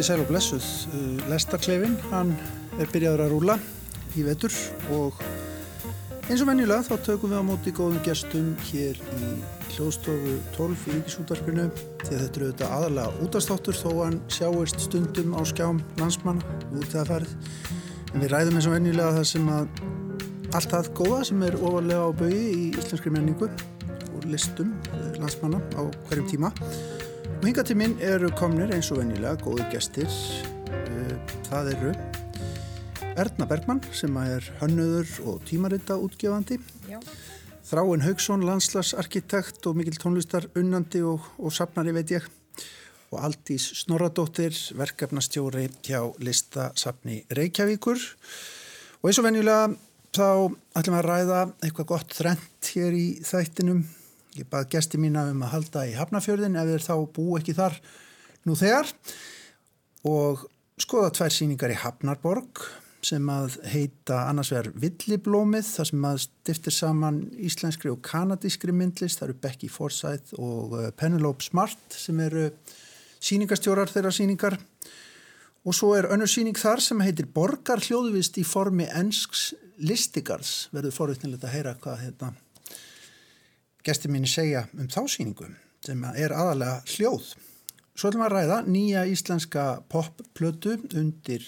komið sæl og blessuð. Uh, Lestarklefin, hann er byrjaður að rúla í vetur og eins og venjulega þá tökum við á móti góðum gestum hér í hljóðstofu 12 í Ríkisútarpinu því að þetta eru auðvitað aðalega útastáttur þó hann sjáist stundum á skjám landsmanna út það farið. En við ræðum eins og venjulega það sem að allt það góða sem er ofalega á bögi í íslenskri menningu og listum uh, landsmanna á hverjum tíma. Og hinga til minn eru komnir eins og vennilega góður gestir. Eh, það eru Erna Bergmann sem er hönnuður og tímarita útgefandi. Já. Þráinn Haugsson, landslagsarkitekt og mikil tónlistar unnandi og, og sapnari veit ég. Og Aldís Snorradóttir, verkefnastjóri hjá listasapni Reykjavíkur. Og eins og vennilega þá ætlum við að ræða eitthvað gott þrent hér í þættinum Ég bað gesti mína um að halda í Hafnafjörðin ef þeir þá bú ekki þar nú þegar og skoða tvær síningar í Hafnarborg sem að heita annars vegar Villiblómið þar sem að stiftir saman íslenskri og kanadískri myndlist, það eru Becky Forsyth og uh, Penelope Smart sem eru síningastjórar þeirra síningar og svo er önnur síning þar sem heitir Borgar hljóðvist í formi ennsks listigars. Verður forutnilegt að heyra hvað hérna gestur minni segja um þá síningu sem er aðalega hljóð. Svo ætlum að ræða nýja íslenska popplötu undir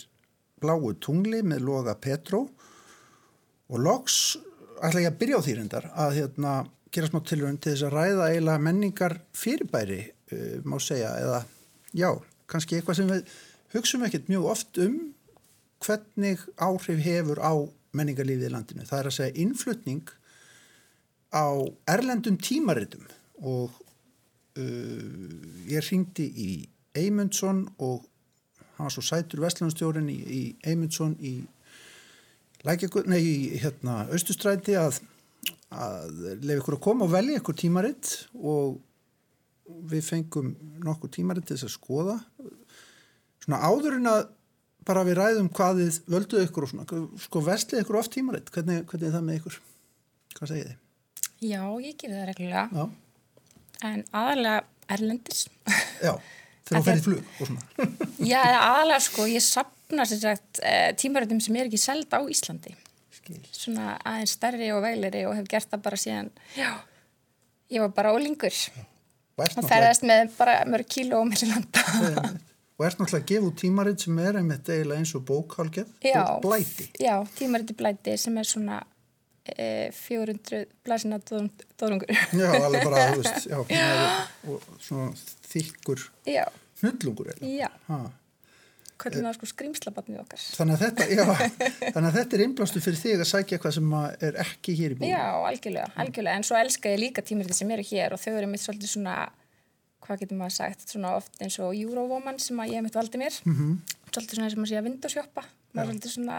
bláu tungli með loga Petró og loks ætla ég að byrja á þýrindar að hérna, gera smá tilvægum til þess að ræða eiginlega menningar fyrirbæri uh, má segja eða já, kannski eitthvað sem við hugsaum ekkert mjög oft um hvernig áhrif hefur á menningarlífið í landinu. Það er að segja innflutning á erlendum tímaritum og uh, ég ringdi í Eymundsson og hann var svo sætur vestlunarstjórin í, í Eymundsson í í hérna Östustræti að, að lefa ykkur að koma og velja ykkur tímaritt og við fengum nokkur tímaritt til þess að skoða svona áður en að bara við ræðum hvað þið völduð ykkur og svona, sko vestlið ykkur oft tímaritt, hvernig, hvernig er það með ykkur? Hvað segir þið? Já, ég gerir það reglulega. Já. En aðalega erlendis. Já, þegar þú ferðið flug og svona. Já, aðalega sko, ég sapna eh, tímaröndum sem er ekki seld á Íslandi. Skil. Svona aðeins stærri og veileri og hef gert það bara síðan, já, ég var bara ólingur. Og ferðast með bara mörg kíló og í landa. Og ert náttúrulega að gefa út tímaritt sem er einmitt eiginlega eins og bókálgeð. Já. Já, tímaritt í blæti sem er svona 400 e, blæsina dóðungur Já, alveg bara, þú veist já, og svona þykkur hnullungur Já. Hvernig er sko skrýmslabatnið okkar? Þannig að þetta, já, þannig að þetta er innblástu fyrir þig að sækja eitthvað sem er ekki hér í búin Já, algjörlega, algjörlega, en svo elska ég líka tímir sem eru hér og þau eru mitt svolítið svona hvað getur maður sagt, svona oft eins og Eurowoman sem ég hef mitt valdið mér. Mm -hmm. svolítið svona sem að sé að vindosjópa maður svolítið svona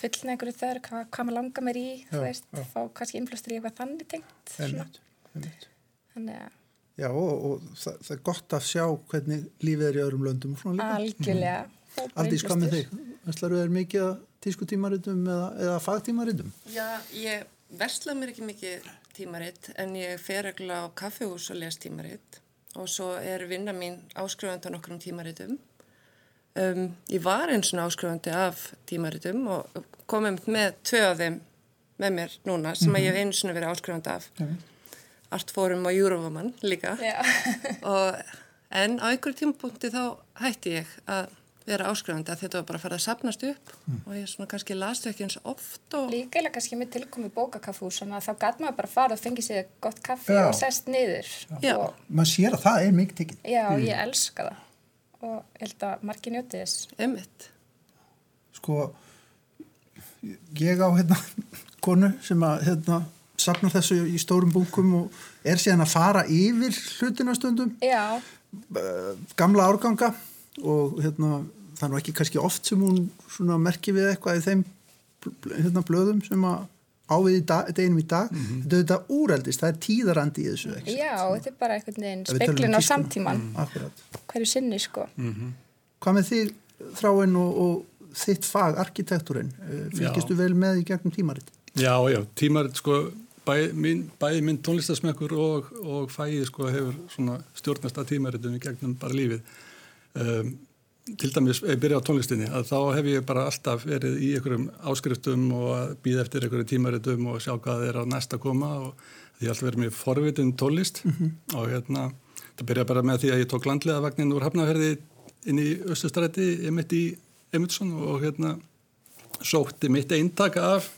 fullna einhverju þör, hvað, hvað maður langar mér í já, þú veist, já. fá kannski influstur í eitthvað þannig tengt þannig að Já og, og það, það er gott að sjá hvernig lífið er í öðrum löndum Algjörlega mm. Aldís, hvað með þig? Verslar þú er mikið að tísku tímaritum eða, eða fagtímaritum? Já, ég versla mér ekki mikið tímarit en ég fer ekki á kaffehús og les tímarit og svo er vinna mín áskrifandi á nokkrum tímaritum Um, ég var eins og áskrifandi af tímaritum og komum með tvö af þeim með mér núna sem mm -hmm. að ég hef eins og verið áskrifandi af mm -hmm. Artforum og Eurowoman líka og, en á einhverjum tímapunkti þá hætti ég að vera áskrifandi að þetta var bara að fara að sapnast upp mm. og ég svona kannski lastu ekki eins oft og... Líka eða kannski með tilkomi að þá gæt maður bara að fara og fengi sér gott kaffi Já. og sest niður Já. Og... maður sér að það er mikið tikið Já, ég mm. elska það og ég held að margir njóti þess. Emmitt Sko ég á hérna konu sem að hérna sapna þessu í stórum bunkum og er síðan að fara yfir hlutinastundum Já. Gamla árganga og hérna það er nú ekki kannski oft sem hún merkir við eitthvað í þeim hérna blöðum sem að ávið í dag, deginum í dag mm -hmm. þetta er þetta úrældist, það er tíðarandi í þessu ekki, Já, sko. þetta er bara einhvern veginn speklin á samtíman mm. hverju sinni sko mm -hmm. Hvað með því þráinn og, og þitt fag, arkitekturinn eh, fylgistu vel með í gegnum tímaritt? Já, já, tímaritt sko bæði minn, bæði minn tónlistasmekkur og, og fæði sko hefur svona stjórnast að tímarittunni gegnum bara lífið um, til dæmis ég byrja á tónlistinni að þá hef ég bara alltaf verið í einhverjum áskriftum og að býða eftir einhverjum tímaritum og sjá hvað er á næsta koma og því alltaf verið mér forvitin tólist mm -hmm. og hérna það byrja bara með því að ég tók landlegaðvagnin úr Hafnarferði inn í Östustræti emitt í Emundsson og hérna sótti mitt eintaka af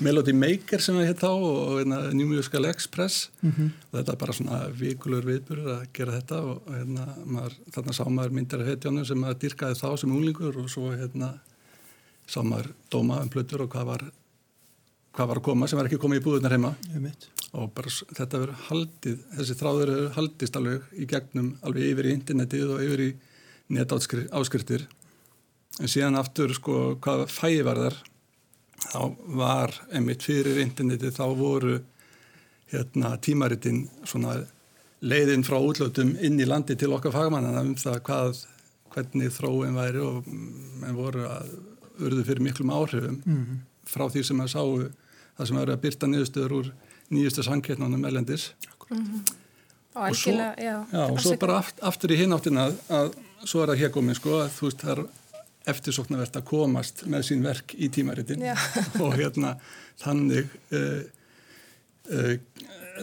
Melody Maker sem það hitt á og hérna, New Musical Express. Mm -hmm. og þetta er bara svona vikulur viðbúrur að gera þetta og hérna, maður, þarna sá maður myndir af hetjónu sem maður dyrkaði þá sem unglingur og svo hérna sá maður dóma um plötur og hvað var hvað var að koma sem var ekki komið í búðunar heima. Og bara þetta verður haldið þessi þráður verður haldist alveg í gegnum alveg yfir í internetið og yfir í netáskriftir en síðan aftur sko hvað fæði var þar þá var einmitt fyrir interneti þá voru hérna tímaritinn svona leiðinn frá útlötum inn í landi til okkar fagmannana um það hvað hvernig þróin væri og menn voru að urðu fyrir miklum áhrifum mm -hmm. frá því sem að sáu það sem eru að byrta niðurstöður úr nýjustu sangkettnánum elendis mm -hmm. og, svo, já, já, og svo bara aft, aftur í hináttina að, að svo er það hér komið sko að þú veist það er eftirsóknarvert að komast með sín verk í tímaritin. Og hérna þannig uh, uh,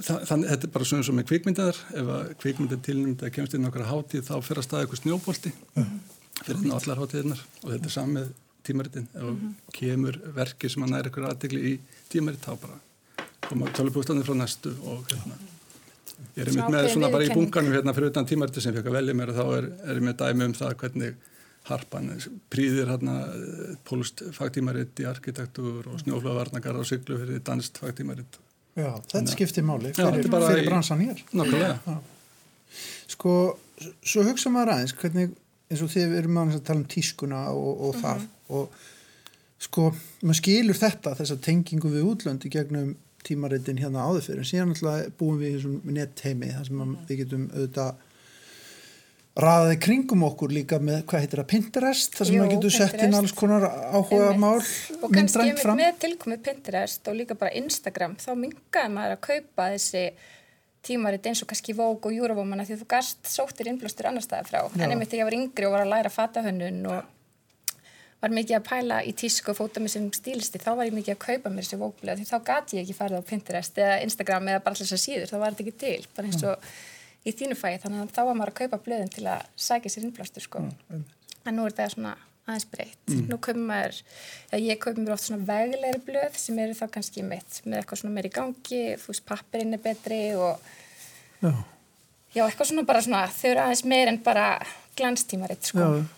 þannig þetta er bara svona sem með kvikmyndar ef að kvikmyndar tilnumd að kemst inn okkar hátíð þá fyrir að staða eitthvað snjóbolti mm. fyrir inn á allar hátíðinar og þetta er samið tímaritin. Ef mm. kemur verki sem að næra ykkur aðdegli í tímarit þá bara koma tölupústanir frá næstu og hérna. Ég er einmitt með svona bara í bunkanum hérna fyrir utan tímariti sem fekk að velja mér og þá er, er ég með dæmi um það hvernig harpan príðir hérna pólst fagtímaritt í arkitektúr og snjóflavarnakar á syklu fyrir danst fagtímaritt. Já, þetta skiptir máli fyrir, já, fyrir bransan hér. Nákvæmlega. Sko, svo hugsa maður aðeins hvernig, eins og þið erum að tala um tískuna og, og mm -hmm. það og sko, maður skilur þetta þessa tengingu við útlöndi gegnum tímarittin hérna áður fyrir, en síðan alltaf búum við í þessum nettheimi þar sem mm -hmm. við getum auðvitað raðaði kringum okkur líka með, hvað heitir það, Pinterest þar sem maður getur sett inn alls konar áhuga mál og kannski með tilkomið Pinterest og líka bara Instagram þá mingaði maður að kaupa þessi tímarit eins og kannski Vogue og Eurowoman því þú gast sóttir innblóstur annar staðar frá. Já. en einmitt þegar ég var yngri og var að læra fatahönnun og var mikið að pæla í tísku og fóta mér sem stílisti þá var ég mikið að kaupa mér þessi Vogue-blöð því þá gati ég ekki farið á Pinterest eða Instagram eða bara alltaf síður, þá var þetta ekki til. Bara eins og í þínu fæði þannig að þá var maður að kaupa blöðin til að sækja sér innblástur sko. Mm, en nú er það svona aðeins breytt. Mm. Nú kaupum maður, ég kaupum mér oft svona veglegri blöð sem eru þá kannski mitt með eitthvað svona meir í gangi, þú veist pappirinn er betri og já, já eitthvað svona bara svona, þau eru aðeins meir en bara glanstímaritt sko. Já.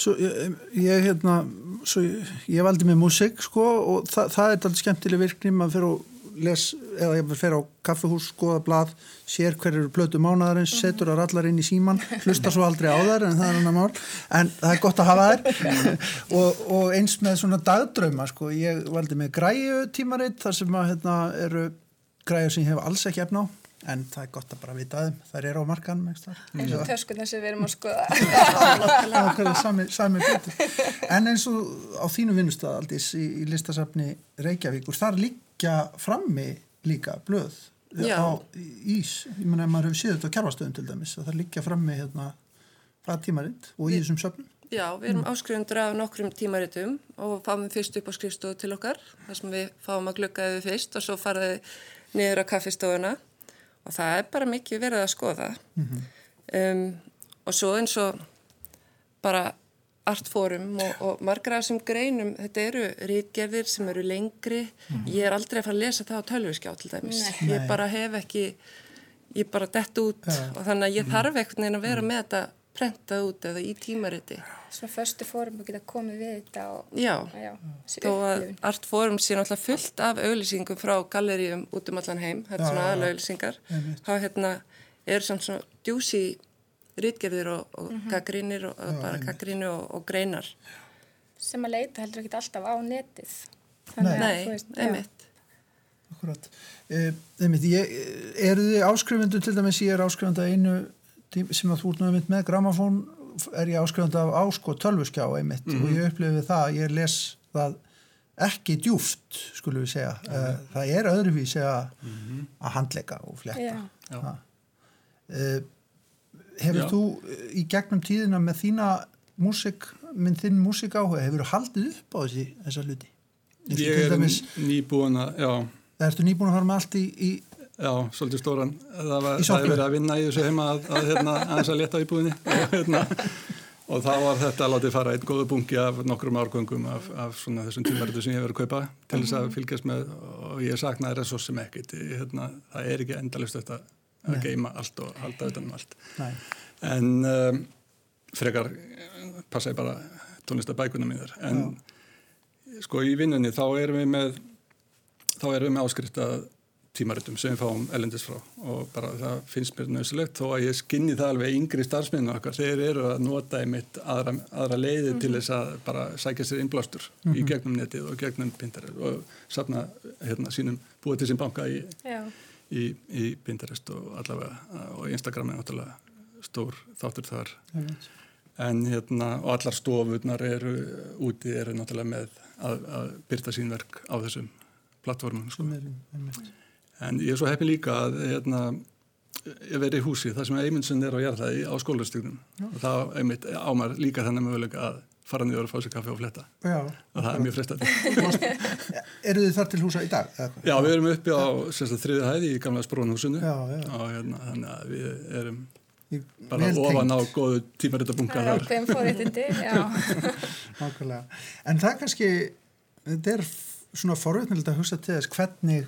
Svo ég, ég hérna, svo ég, ég valdi með músik sko og það, það er alltaf skemmtileg virkni, maður fyrir að les, eða ég fer á kaffehús, skoða blad, sér hver eru blötu mánadarins, mhm. setur það allar inn í síman hlusta svo aldrei á þær en það er hann að mál. En það er gott að hafa þær. Og, og eins með svona dagdrauma sko, ég valdi með græu tímaritt þar sem að hérna, eru græu sem ég hef alls ekki efna á en það er gott að bara vita aðeim þær eru á markan eins og töskunar sem við erum að skoða. Sami, sami en eins og á þínu vinnustad aldís í, í listasafni Reykjavíkur þar líka frammi líka blöð Já. á ís ég menna að maður hefur séð þetta á kjárvastöðum til dæmis að það líka frammi hérna frá tímaritt og í þessum söfnum Já, við erum mm. áskrifundur af nokkrum tímaritum og fáum við fyrst upp á skrifstofu til okkar þar sem við fáum að glukka við fyrst og svo faraði niður á kaffistofuna og það er bara mikið verið að skoða mm -hmm. um, og svo eins og bara artfórum og, og margra af þessum greinum þetta eru rítgerðir sem eru lengri mm -hmm. ég er aldrei að fara að lesa það á tölvurskjá til dæmis, Nei. ég bara hef ekki ég bara dett út ja. og þannig að ég mhm. þarf ekkert neina að vera mhm. með þetta prentað út eða í tímariti Svona förstu fórum að geta komið við þetta og, Já, já þó að Art Fórum sé náttúrulega fullt af auðlýsingum frá galleríum út um allan heim þetta er svona aðla auðlýsingar þá hérna, er samt svona djúsi rítgerðir og, og mm -hmm. gaggrínir og já, bara gaggrínu og, og greinar. Sem að leita heldur ekki alltaf á netið. Nei, Nei einmitt. Akkurat. E, einmitt, ég, eru þið áskrifundu til dæmis ég er áskrifunda einu sem að þú ert náðum með gramafón er ég áskrifandi af ásko tölvuskjá einmitt. Mm -hmm. og ég upplifi það, ég les það ekki djúft skulum við segja, mm -hmm. það er öðruvísi að, mm -hmm. að handleika og fletta yeah. uh, Hefur þú í gegnum tíðina með þína músik, minn þinn músik áhuga, hefur þú haldið upp á þessi, þessa hluti? Ég til er dæmis, nýbúin að, já, ertu nýbúin að fara með allt í, í já, svolítið stóran. Það var, það er verið að vinna í þessu heima að, að hérna, aðeins að leta í búinni og hérna, og þá var þetta að látið fara einn góðu bunki af nokkrum árgöngum af, af svona þessum tímaritu sem ég hefur að kaupa til þess að fylgjast með og ég saknaði svo sem ekkit. Ég, Hérna, það er ekki endalist þetta að Nei. geima allt og halda utanum allt. Nei, En um, frekar eh, passa ég bara tónlistabækuna mínir. En sko í vinnunni þá erum við með þá erum við með áskrifta tímaritum sem við fáum elendis frá og bara það finnst mér nöðsilegt þó að ég skinni það alveg yngri starfsmennu okkar þeir eru að nota einmitt aðra, aðra leiði til þess að bara sækja sér innblástur í gegnum netið og gegnum Pinterest og safna hérna sínum búið til sín banka í, Já. Í, í Pinterest og allavega og Instagram er náttúrulega stór þáttur þar einmitt. en hérna og allar stofurnar eru úti eru náttúrulega með að, að byrta sín verk á þessum plattformum sko. En ég er svo heppi líka að hérna, ég verið í húsi þar sem Eymundsson er á jarðaði á skólastugnum og þá einmitt á maður líka þannig möguleika að fara niður og fá sér kaffi og fletta Já, og það er mjög frestandi eru þið þar til húsa í dag? Já, við erum uppi á þriði hæði í gamla sprónhúsinu Já, já. og hérna, þannig að við erum Í- bara ofan á góðu tímaritabunga Það er þar ákveðin fóréttindi, já. nákvæmlega. En það kannski, þetta er svona forvétnilega að hugsa til þess hvernig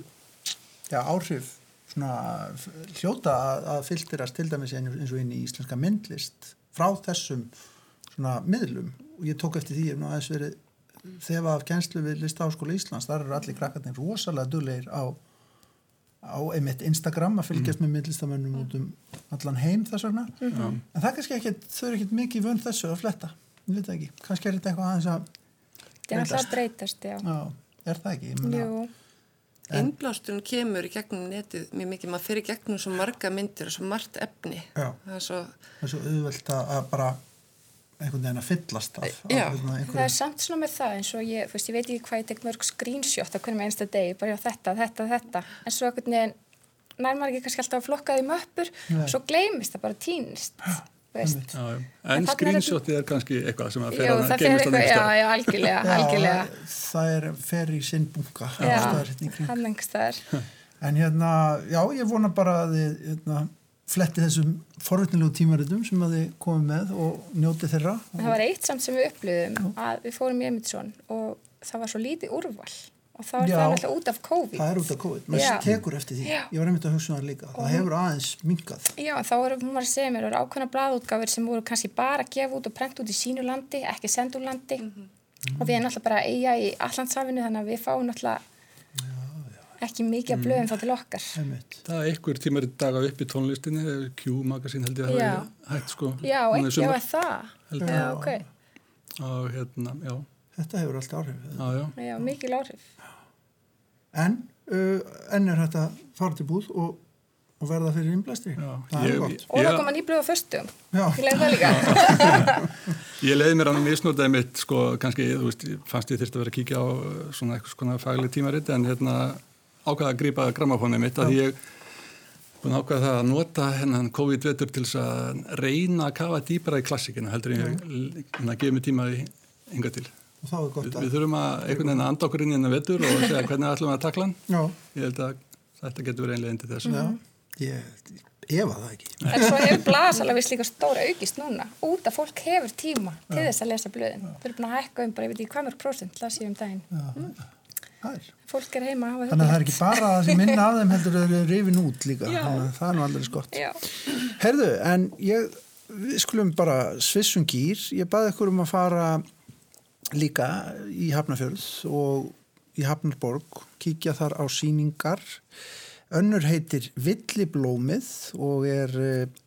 já, áhrif svona hljóta að, að filterast til dæmis eins og inn í íslenska myndlist frá þessum svona miðlum. Og ég tók eftir því ef nú aðeins verið þegar af kjenslu við Listaháskóla Íslands. Þar eru allir krakkarnir rosalega duglegir á, á einmitt Instagram að fylgjast með myndlistamönnum út um allan heim þess vegna. Já. en það er kannski ekkit, þau eru ekkit mikið vönd þessu að fletta, ég veit það ekki. Kannski er þetta eitthvað aðeins að Það er alltaf að breytast, já. já, er það ekki, Innblásturinn kemur í gegnum netið mjög mikið, maður fyrir gegnum svo marga myndir og svo margt efni. Já. Það er svo, það er svo auðvelt að að bara einhvern veginn að fyllast af, af Já. hérna, það er samt svona með það eins og ég, þú veist, ég veit ekki hvað ég tek mörg screenshot á hvernig einsta degi, bara já þetta, þetta, þetta, en svo einhvern veginn nær maður ekki kannski alltaf að flokka því möppur, Nei. svo gleymist það bara týnist. Já, já. En er screenshotið er kannski eitthvað sem að fer að það geymist á eitthvað, nefnst já, já, algjörlega, algjörlega. það er fer í sinn bunga Já, hérna í kring. hann engstaðar. en hérna, já, ég vona bara að þið hérna, fletti þessum forvitnilegu tímaritum sem að þið komið með og njóti þeirra. En það var eitt samt sem við upplöðum að við fórum í Emilsson og það var svo lítið úrval og þá er Já. það náttúrulega út af COVID. það er út af COVID, maður tekur eftir því. Já. ég var einmitt að hugsa um það líka, það hefur aðeins minkað Já, þá eru, hún var að segja mér, það eru ákveðna blaðútgáfir sem voru kannski bara að gefa út og prenta út í sínu landi, ekki senda úr landi. Og við erum náttúrulega bara að eiga í Allandshafinu þannig að við fáum náttúrulega ekki mikið að blöðum þá til okkar. Það er einhver tímar í daga upp í tónlistinni, Q-magasín held ég að það er hægt sko. Já, ekki, er það. Held Já, ok. Og hérna, já, þetta hefur alltaf áhrif já, já. Já, mikil áhrif. en uh, enn er þetta fara til búð og, og verða fyrir innblæstri Já, það er ég- gott Og það koma nýblöð á föstum. Já. Ég leiði það líka. Ég leiði mér að misnótaði mitt, sko, kannski, þú veist, fannst ég þyrfti að vera að kíkja á svona eitthvað svona fagleg tímaritt, en hérna ákvaða að grípa gramafónið mitt að ég búin að ákvaða það að nota hennan COVID-vetur til þess að reyna að kafa dýpara í klassikina heldur en ég hérna, gefið mér tíma í hinga til. og þá er gott Við, að við þurfum að einhvern veginn að anda okkur inn í hennar vetur og segja hvernig ætlum við að takla hann. já, Ég held að þetta getur verið einlega til þess. já, ég efa það ekki En svo hefur blaðsala vist líka stóra aukist núna. Út að fólk hefur tíma til þess að lesa blöðin. Þau eru búin að hækka um bara, ég veit ekki hvað mörg prósent, las ég um daginn. er Fólk er heima Þannig að það er ekki bara það sem minna af þeim heldur að þau rifin út líka. Það er nú alveg gott. Já. Herðu, en ég, skulum bara svissum gýr. Ég baði ykkur um að fara líka í Hafnarfjörð og í Hafnarborg, kíkja þar á síningar. Önnur heitir Villiblómið og er eh,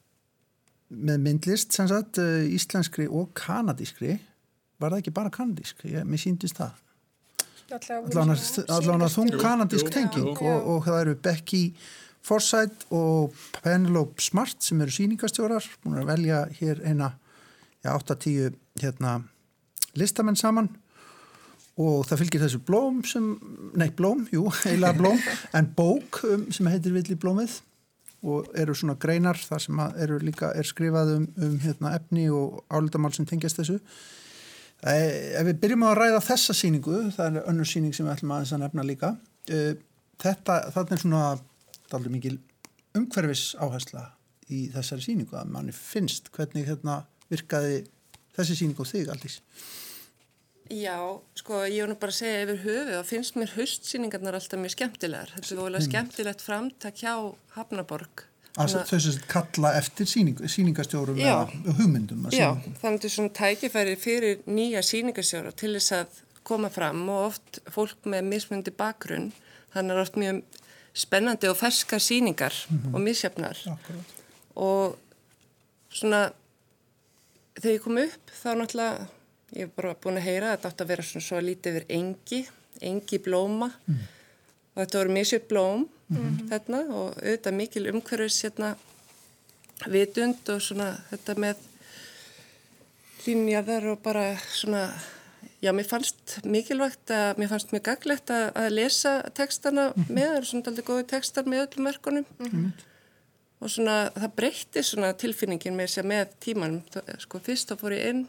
með myndlist, sem sagt, eh, íslenskri og kanadískri. Var það ekki bara kanadísk? Ég, mér síndist það. Allavega þung kanadísk tenging og, og það eru Becky Forsyth og Penelope Smart sem eru sýningastjórar búin að velja hér eina já, 8-10 hérna, listamenn saman. Og það fylgir þessu blóm sem, nei blóm, jú, eiginlega blóm en bók um, sem heitir Villi blómið. Og eru svona greinar þar sem að eru líka er skrifað um, um hérna, efni og álitamál sem tengjast þessu. Eh, ef við byrjum að ræða þessa síningu, það er önnur síning sem við ætlum aðeins að nefna líka, eh, þetta, þetta er svona aldrei mikil umhverfis áhersla í þessari síningu að manni finnst hvernig hérna virkaði þessi síningu á þig aldís. Já, sko, ég nú bara að segja yfir höfuð og finnst mér haustsýningarnar alltaf mjög skemmtilegar. Þetta er volið skemmtilegt framtak hjá Hafnaborg. Þau sem kalla eftir síning, síningastjórum eða hugmyndum. að Já, þannig að þetta er svona tækifæri fyrir nýja sýningarstjóra til þess að koma fram og oft fólk með mismundi bakgrunn. Þannig er oft mjög spennandi og ferskar sýningar og misjafnar. Akkurat. og svona þegar ég kom upp þá náttúrulega ég hef bara búin að heyra að þetta átt að vera svona svo lítið yfir engi, engi blóma og þetta voru misjöf blóm þarna og auðvitað mikil umhverfis hérna vitund og svona þetta með hlýnjaðar og bara svona já, mér fannst mikilvægt að mér fannst mjög gaglegt að, að lesa textana með, það eru svona aldrei góði textar með öllum verkunum. Og svona það breytti svona tilfinningin með sér með tímanum. Sko fyrst þá fór ég inn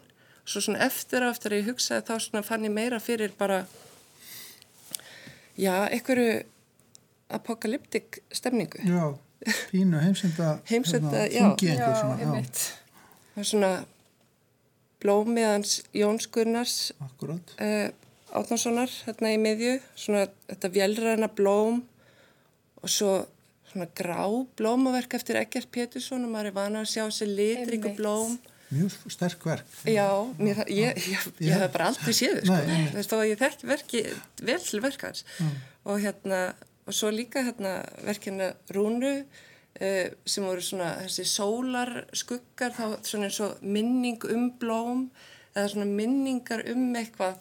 og svo svona eftir á eftir að ég hugsaði þá svona fann ég meira fyrir bara já, einhverju apokalyptik stemningu Já, pínu heimsenda, Heimsenda, já. þungi einhver Já, svona, já, það er svona blómið hans Jóns Gunnars akkurat. uh, Átnánssonar hérna í miðju, svona þetta vélræna blóm og svo svona grá blómaverk eftir Egert Pétursson og maður er vana að sjá litríku Einmitt. blóm Mjög sterk verk. Já, mér, ég, ég, ég hef bara aldrei séð sko. Þú veist, þó að ég þekki verki vel til verkans og hérna, og svo líka hérna verkina Rúnu uh, sem voru svona þessi sólar skuggar, þá svona eins og minning um blóm eða svona minningar um eitthvað.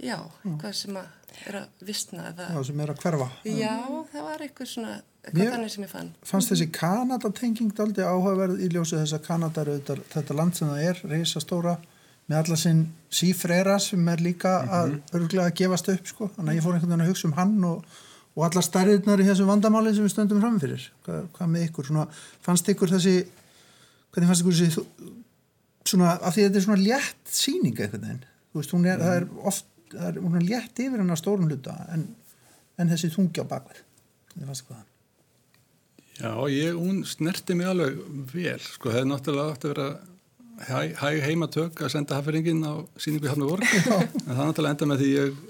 Já, eitthvað sem að er að vissna eða, Já, sem er að hverfa. já, það var eitthvað svona Mér- þannig sem ég fann Fannst þessi Kanada-tenging daldi áhugaverð í ljósið þess að Kanada er auðvitað þetta land sem það er, reysastóra, með alla sinn sífrera sem er líka að örgulega að gefast upp, sko. Þannig að ég fór einhvern veginn að hugsa um hann og, og alla stærðirnar í þessu vandamáli sem við stöndum framfyrir. Hvað, hvað með ykkur? Svona, fannst ykkur þessi, hvernig fannst ykkur þessi, svona, af því að þetta er svona létt sýning einhvern veginn. Þú veist, hún er, það er oft, það er, er létt yfir hennar stórum hluta en, en þessi þungi á bakvið. Hvernig fannst ykkur það? Já, ég, hún snerti mig alveg vel, sko, það er náttúrulega átt að vera hæg, hæg heimatök að senda hafðringin á síningu í Hafnaborg, en það náttúrulega enda með því ég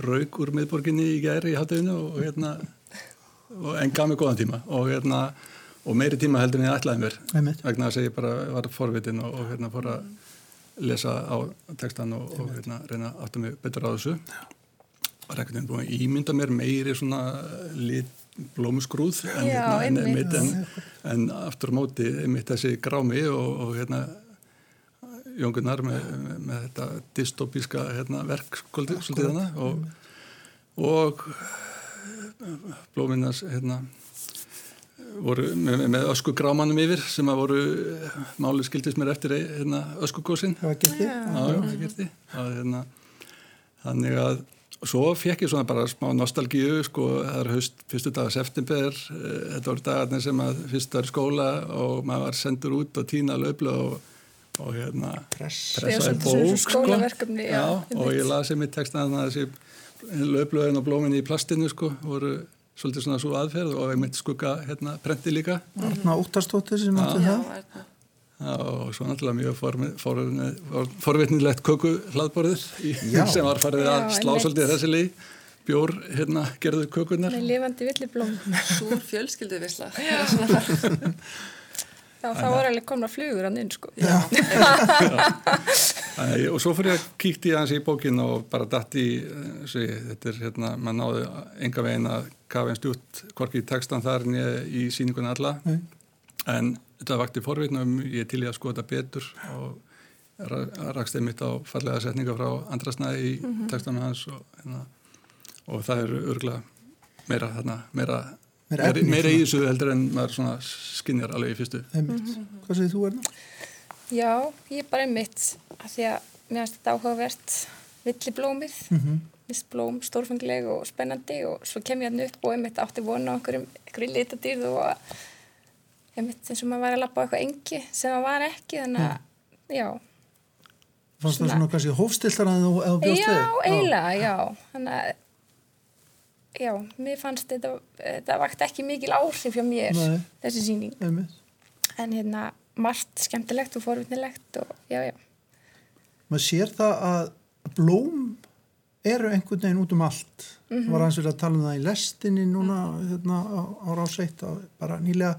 rauk úr miðborginni í gæri í hátteginu og hérna, og en gaf mig góðan tíma og hérna, og meiri tíma heldur en ég ætlaði mér, Einmitt. vegna að ég bara var forvitin og, og hérna fór að lesa á textan og, og hérna reyna að átta mig betur á þessu. Ekkert enn búin að ímynda mér meiri svona lit blómusgrúð en, Já, hérna, einmitt. en, en aftur á móti einmitt þessi grámi og, og hérna Jóngunar með, með, þetta dystopíska hérna, verk svolítið svolítið hana og, og blóminnars hérna voru með, með ösku grámanum yfir sem að voru máli skildist mér eftir hérna, öskugósin Það var getið? Já, já, það gerði. Það, hérna, þannig að svo fekk ég svona bara smá nostalgíu, sko, það er haust, fyrstu dagar september, eh, þetta voru dagarnir sem að fyrst var í skóla og maður var sendur út og tína löflu og, og hérna pressaði bók, sko. já, og ég lasi mitt texta þannig að þessi löfluðin og blómin í plastinu, sko, voru svolítið svona svo aðferð og ég mitt skugga hérna prenti líka. Arna Óttarstóttir sem átti Já, það. það. Já, og svo náttúrulega mjög formi- forvitni- for, forvitnilegt köku Já. sem var farið að Já, slá svolítið þessi lí bjór hérna gerðu kökunar Með lifandi villiblóm. Súr fjölskyldu visla. Já, það voru alveg komna flugur hann inn, sko. Æ, og svo fyrir ég að kíkti hans í bókin og bara datt í eh, sé, þetta er hérna, maður náði enga veginn að kafa einn stjút hvorki í textan þar nýja í síningunni alla Nei. en þetta vakti forvitnum ég er til ég að skoða þetta betur og ra- rakst einmitt á fallega setninga frá andrasnaði í textanum hans og, hérna, og það er örgulega meira, hérna, meira, Meira meira, efni, meira í þessu heldur en maður svona skinjar alveg í fyrstu Einmitt. Hvað segir þú Erna? Já, ég er bara einmitt að því að mér finnst þetta áhugavert villiblómið. Mhm. Vist blóm stórfengleg og spennandi og svo kem ég hann upp og einmitt átti vona á einhverjum, einhverjum litadýrð og einmitt eins og maður var að lappa á eitthvað engi sem maður var ekki þannig að, já. Fannst það svona kannski hófstiltar að þú, að þú bjóst Já, eiginlega, já. Þannig að, já, mér fannst þetta, þetta vakt ekki mikil áhrif hjá mér, Nei. þessi síning. Einmitt. En hérna, margt skemmtilegt og forvittnilegt og já, já. maður sér það að blóm eru einhvern veginn út um allt. Mhm. var hans verið að tala um það í lestinni núna hérna, á, á ráseitt bara nýlega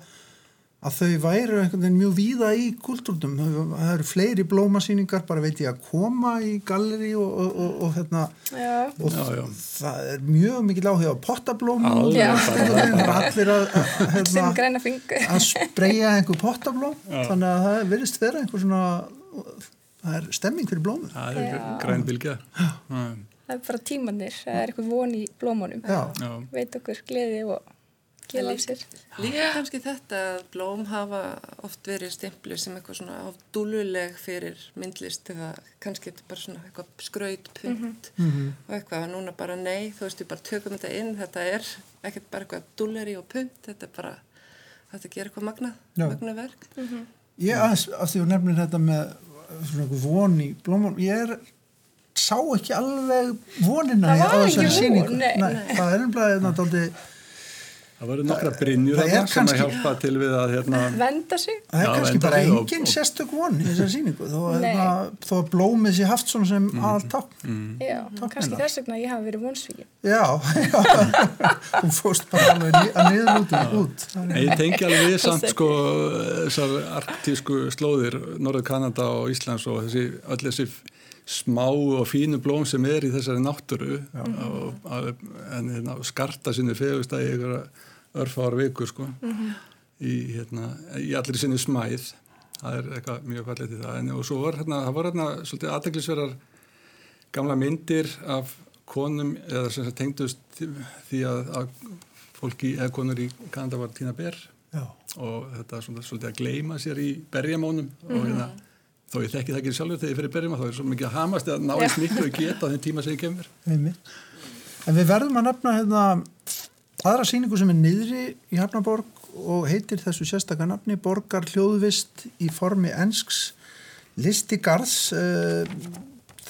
að þau væru einhvern veginn mjög víða í kultúrtum það eru fleiri blómasýningar bara veit ég að koma í galleri og, og, og, og, hérna, Já, og Já, já. það er mjög mikil áhuga á pottablóm Alveg Já. það er allir að, hérna, að spreyja einhver pottablóm. Þannig að það verðist vera einhver svona það er stemming fyrir blómum. Það er Já. Það er bara tímanir, það er eitthvað von í blómunum. Já. Já. Veit okkur gleði og gefa líf sér. Líka kannski þetta að blóm hafa oft verið stimplu sem eitthvað svona dúluleg fyrir myndlist eða kannski þetta bara svona eitthvað skraut, punt og eitthvað og núna bara nei, þú veist við bara tökum þetta inn, þetta er ekkert bara eitthvað dúleri og punt, þetta er bara þetta gerir eitthvað magnað, Já. magnað verk. Ég aðeins, af því þú nefnir þetta með svona einhver von í blómum, ég er, sá ekki alveg vonina Það var ekki von, sýningu. nei. það er umlega þetta dálítið, Það voru nokkra brinjur það er þarna sem að kannski- hjálpa til við að hérna, Venda sig. það er Já, kannski bara engin sérstök von í þessari sýningu, þó að, Nei. hérna, þó að blómið sé haft svona sem mm. aðaltákn. Já, kannski þess vegna að ég hafi verið vonsvíkin. Já, já, þú fórst bara alveg að niður út, Ég tengi alveg við samt sko þessar arktísku slóðir Norður Kanada og Íslands og þessi, öll þessi smá og fínu blóm sem er í þessari náttúru og, og, en hérna, skarta sinni fegust að í einhverja örfára viku sko í, hérna, í allir sinni smæð. Það er eitthvað mjög fallið til það. En, og svo var hérna, það var hérna svolítið aðteglisverðar gamla myndir af konum eða sem sagt tengdust því að, að fólki eða konur í Kanada var tína ber Já, og þetta er svolítið að gleyma sér í berjamónum og hérna þó ég þekki það ekki sjálfur þegar ég fyrir berjamá þá er svo mikið að hamast að ná í smittu og geta á þeim tíma sem ég kemur einmitt. En við verðum að nefna hérna, aðra sýningu sem er niðri í Hafnaborg og heitir þessu sérstaka nafni Borgar hljóðvist í formi ensks listigarðs. Eh,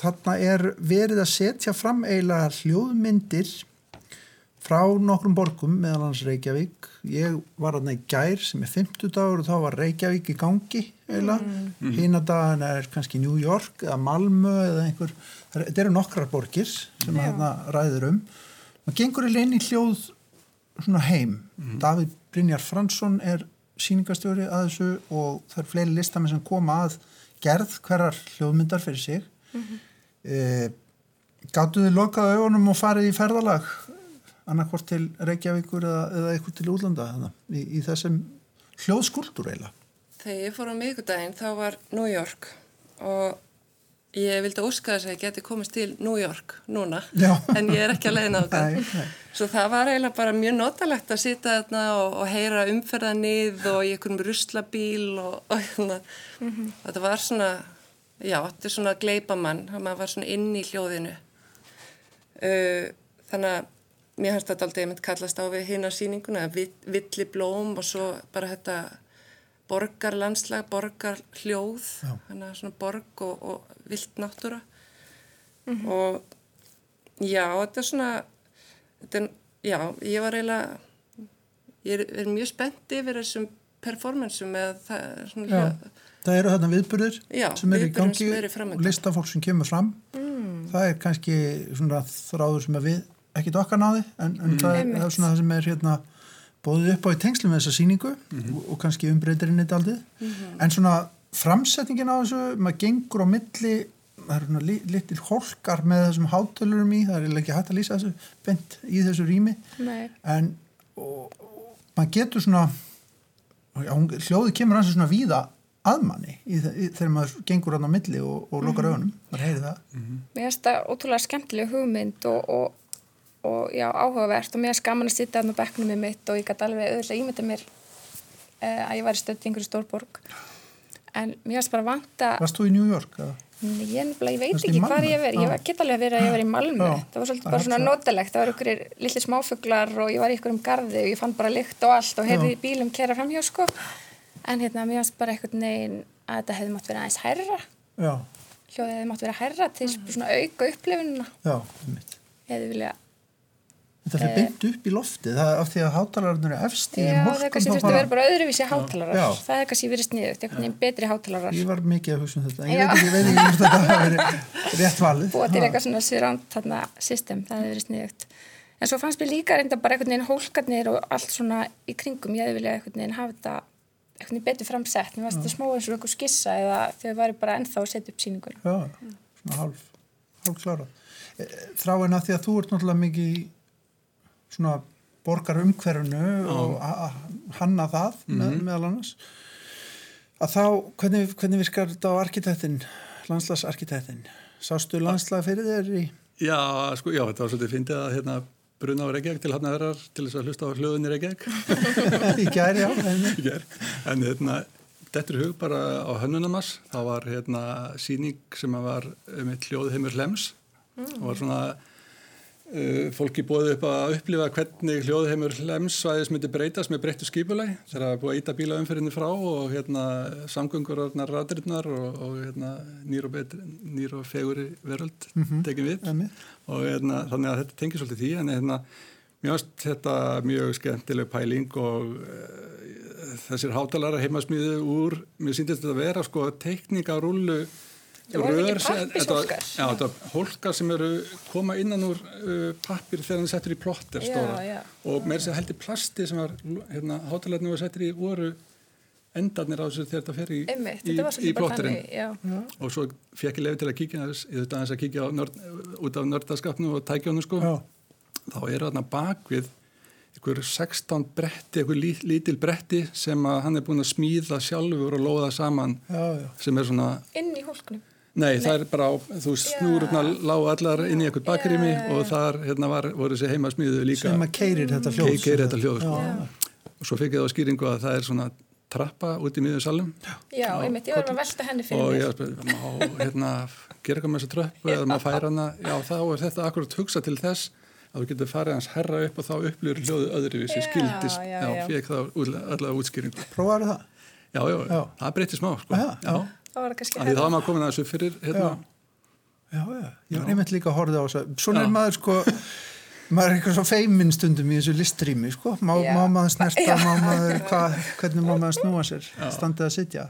Þarna er verið að setja fram eiginlega hljóðmyndir frá nokkrum borgum meðal hans Reykjavík. Ég var aðna í gær sem er 50 dagur og þá var Reykjavík í gangi eiginlega. Mm. Hína dagan er kannski New York eða Malmö eða einhver. Þetta eru nokkrar borgir sem þarna ræður um. Man gengur í hljóð svona heim. Davíð Brynjar Fransson er sýningastjóri að þessu og það er fleiri listamenn sem koma að gerð hverjar hljóðmyndar fyrir sig. Mm Gáttu þið lokað augunum og farið í ferðalag annarkvort til Reykjavíkur eða, eða eitthvað til útlanda í, í þessum hljóðskuldur eiginlega. Þegar ég fór á miðgudaginn þá var New York og ég vildi óska þess að ég geti komist til New York núna Já. en ég er ekki að leiðina á það. Nei, nei. Svo það var eiginlega bara mjög notalegt að sita þarna og, og heyra umferðanið og í einhverjum ruslabíl og, og hérna. Þetta var svona, já, þetta er svona gleipamann, maður var svona inn í hljóðinu. Uh, þannig að mér hans þetta aldrei mynd kallast á við hinn á sýninguna, villi blóm og svo bara þetta borgarlandslag, borgarhljóð, þannig að svona borg og, og vilt náttúra. Og já, þetta er svona, þetta er, já, ég var eiginlega, ég er, er mjög spennt yfir þessum performansum með það, svona Já. hljóð. Það eru þarna viðburðir Já, sem eru í gangi framundan. og listafólk sem kemur fram. Það er kannski svona þráður sem við ekkit okkar náði en, en það, er, það er svona það sem er hérna bóðið upp á í tengslu með þessa sýningu og, og kannski umbreytir inn í daldið. En svona framsetningin á þessu, maður gengur á milli, það eru svona li, litir hólkar með þessum hátölurum í, það er ekki hægt að lýsa þessu bent í þessu rými. Nei. en og, og, maður getur svona já, hún, hljóðið kemur hans svona víða aðmanni í, í, þegar maður gengur á milli og, og lokar augunum, maður heyri það. Mér finnst það ótrúlega skemmtileg hugmynd og, og, já, áhugavert og mér finnst gaman að sitja á bekknum með mitt og ég gæti alveg auðvitað ímynda mér uh, að ég væri stödd í einhverju stórborg. en mér varst bara vanta Varst þú í New York? Nei, ég, ég veit Varstu í ekki hvað ég verið, ég Já. var- get alveg verið að ég var í Malmö, Já. það var svolítið Það bara er svona það. notalegt, það var ykkur litli smáfuglar og ég var í ykkur um garði og ég fann bara lykt og allt og heyrði bílum kera framhjá sko, en hérna mér varst bara eitthvað neginn að þetta hefði mátt vera aðeins hærra, Já, hljóðið hefði mátt vera hærra til svona auka upplifununa, já, einmitt. hefði vilja, Þetta fyrir beint upp í loftið, það er af því að hátalararnir er efst í já þeim það er kannski þurfti að vera bara öðruvísi hátalarar, Já. það er kannski verið sniðugt, einhvern veginn betri hátalarar, Ég var mikið að hugsa um þetta, ég Já. veit ekki, ég veit ekki hvort þetta hafi verið rétt valið. búa til eitthvað svona þarna system, það hefði verið sniðugt. En svo fannst mér líka reynda bara einhvern veginn hólkarnir og allt svona í kringum, ég viljað einhvern veginn hafa þetta einhvern veginn betur framsett, mér svona hálf, hálf klára. Þráin að því að þú ert náttúrulega mikið í svona borgar umhverfinu og hanna það með, meðal annars. Að þá, hvernig, hvernig virkar þetta á arkitektin, landslagsarkitektin? Sástu landslag fyrir þér í... Já, sko, já, þetta var svolítið fyndið að hérna bruna á Reykjavík til hafnaverðar til þess að hlusta á hljóðin í Reykjavík í gæri, já, í gær. En hérna, þetta er hug bara á hönnunamass. Það var hérna síning sem að var með hljóðheimur Hlems og var svona fólki bóði upp að upplifa hvernig hljóðheimur Hlems svæðis myndi breytast með breyttu skipuleg þegar það er búið að íta bílaumferðinni frá og hérna samgöngur orðnar radrinnar og, og hérna nýr og, betri, nýr og feguri veröld tekin við. Einmitt. og hérna, þannig að þetta tengir svolítið því en hérna, mér finnst þetta mjög skemmtileg pæling og uh, þessir hátalara heimasmíðu úr, mér síndist þetta að vera sko teikningarúlu Það sem- pappírshólkar. þetta- Já, þetta var hólkar sem eru koma innan úr uh, pappir þegar hann settur í plotter Já, stóra já. og með þess að heldur plasti sem var hérna, hátalarnir var settur í voru endarnir á þessu þegar þetta fer í, Einmitt, í, þetta í plotterinn þannig, já. og svo fekk ég lefi til að kíkja þess, ég þurfti aðeins að kíkja nörd, út af nördaskapnu og tækjónu sko Já. þá eru þarna bakvið einhver 16 bretti, einhver lí, lítil bretti sem að hann er búin að smíða sjálfur og lóða saman Já, já. sem er svona, Inn í hólknum. Nei, það er bara á, þú snúrurna lág allar inn í einhvern bakrými Já, já, já. og þar hérna var, voru þessi heima smíðu líka. Sem að keirir þetta hljóð. keikir þetta hljóð sko. Já. og svo fekk ég þá skýringu að það er svona trappa út í miður salum Já, einmitt, ég var að velta henni fyrir og mér. ég spyr, má hérna gera eitthvað með þessa tröppu eða má færa hana? Já þá er þetta akkurat hugsa til þess að þú getur farið hans herra upp og þá upplýður hljóðu öðruvísi Já, skildist, já, já, já. Það? já, já, Já. það. Já, já. Það var það kannski því þá var maður komin að þessu fyrir hérna, Já, já, ég var einmitt líka að horfa á þess að svona er maður sko maður er eitthvað svo feiminn stundum í þessu listrými sko, má, Já. má maður snerta má maður, hva, hvernig má maður snúa sér standið að sitja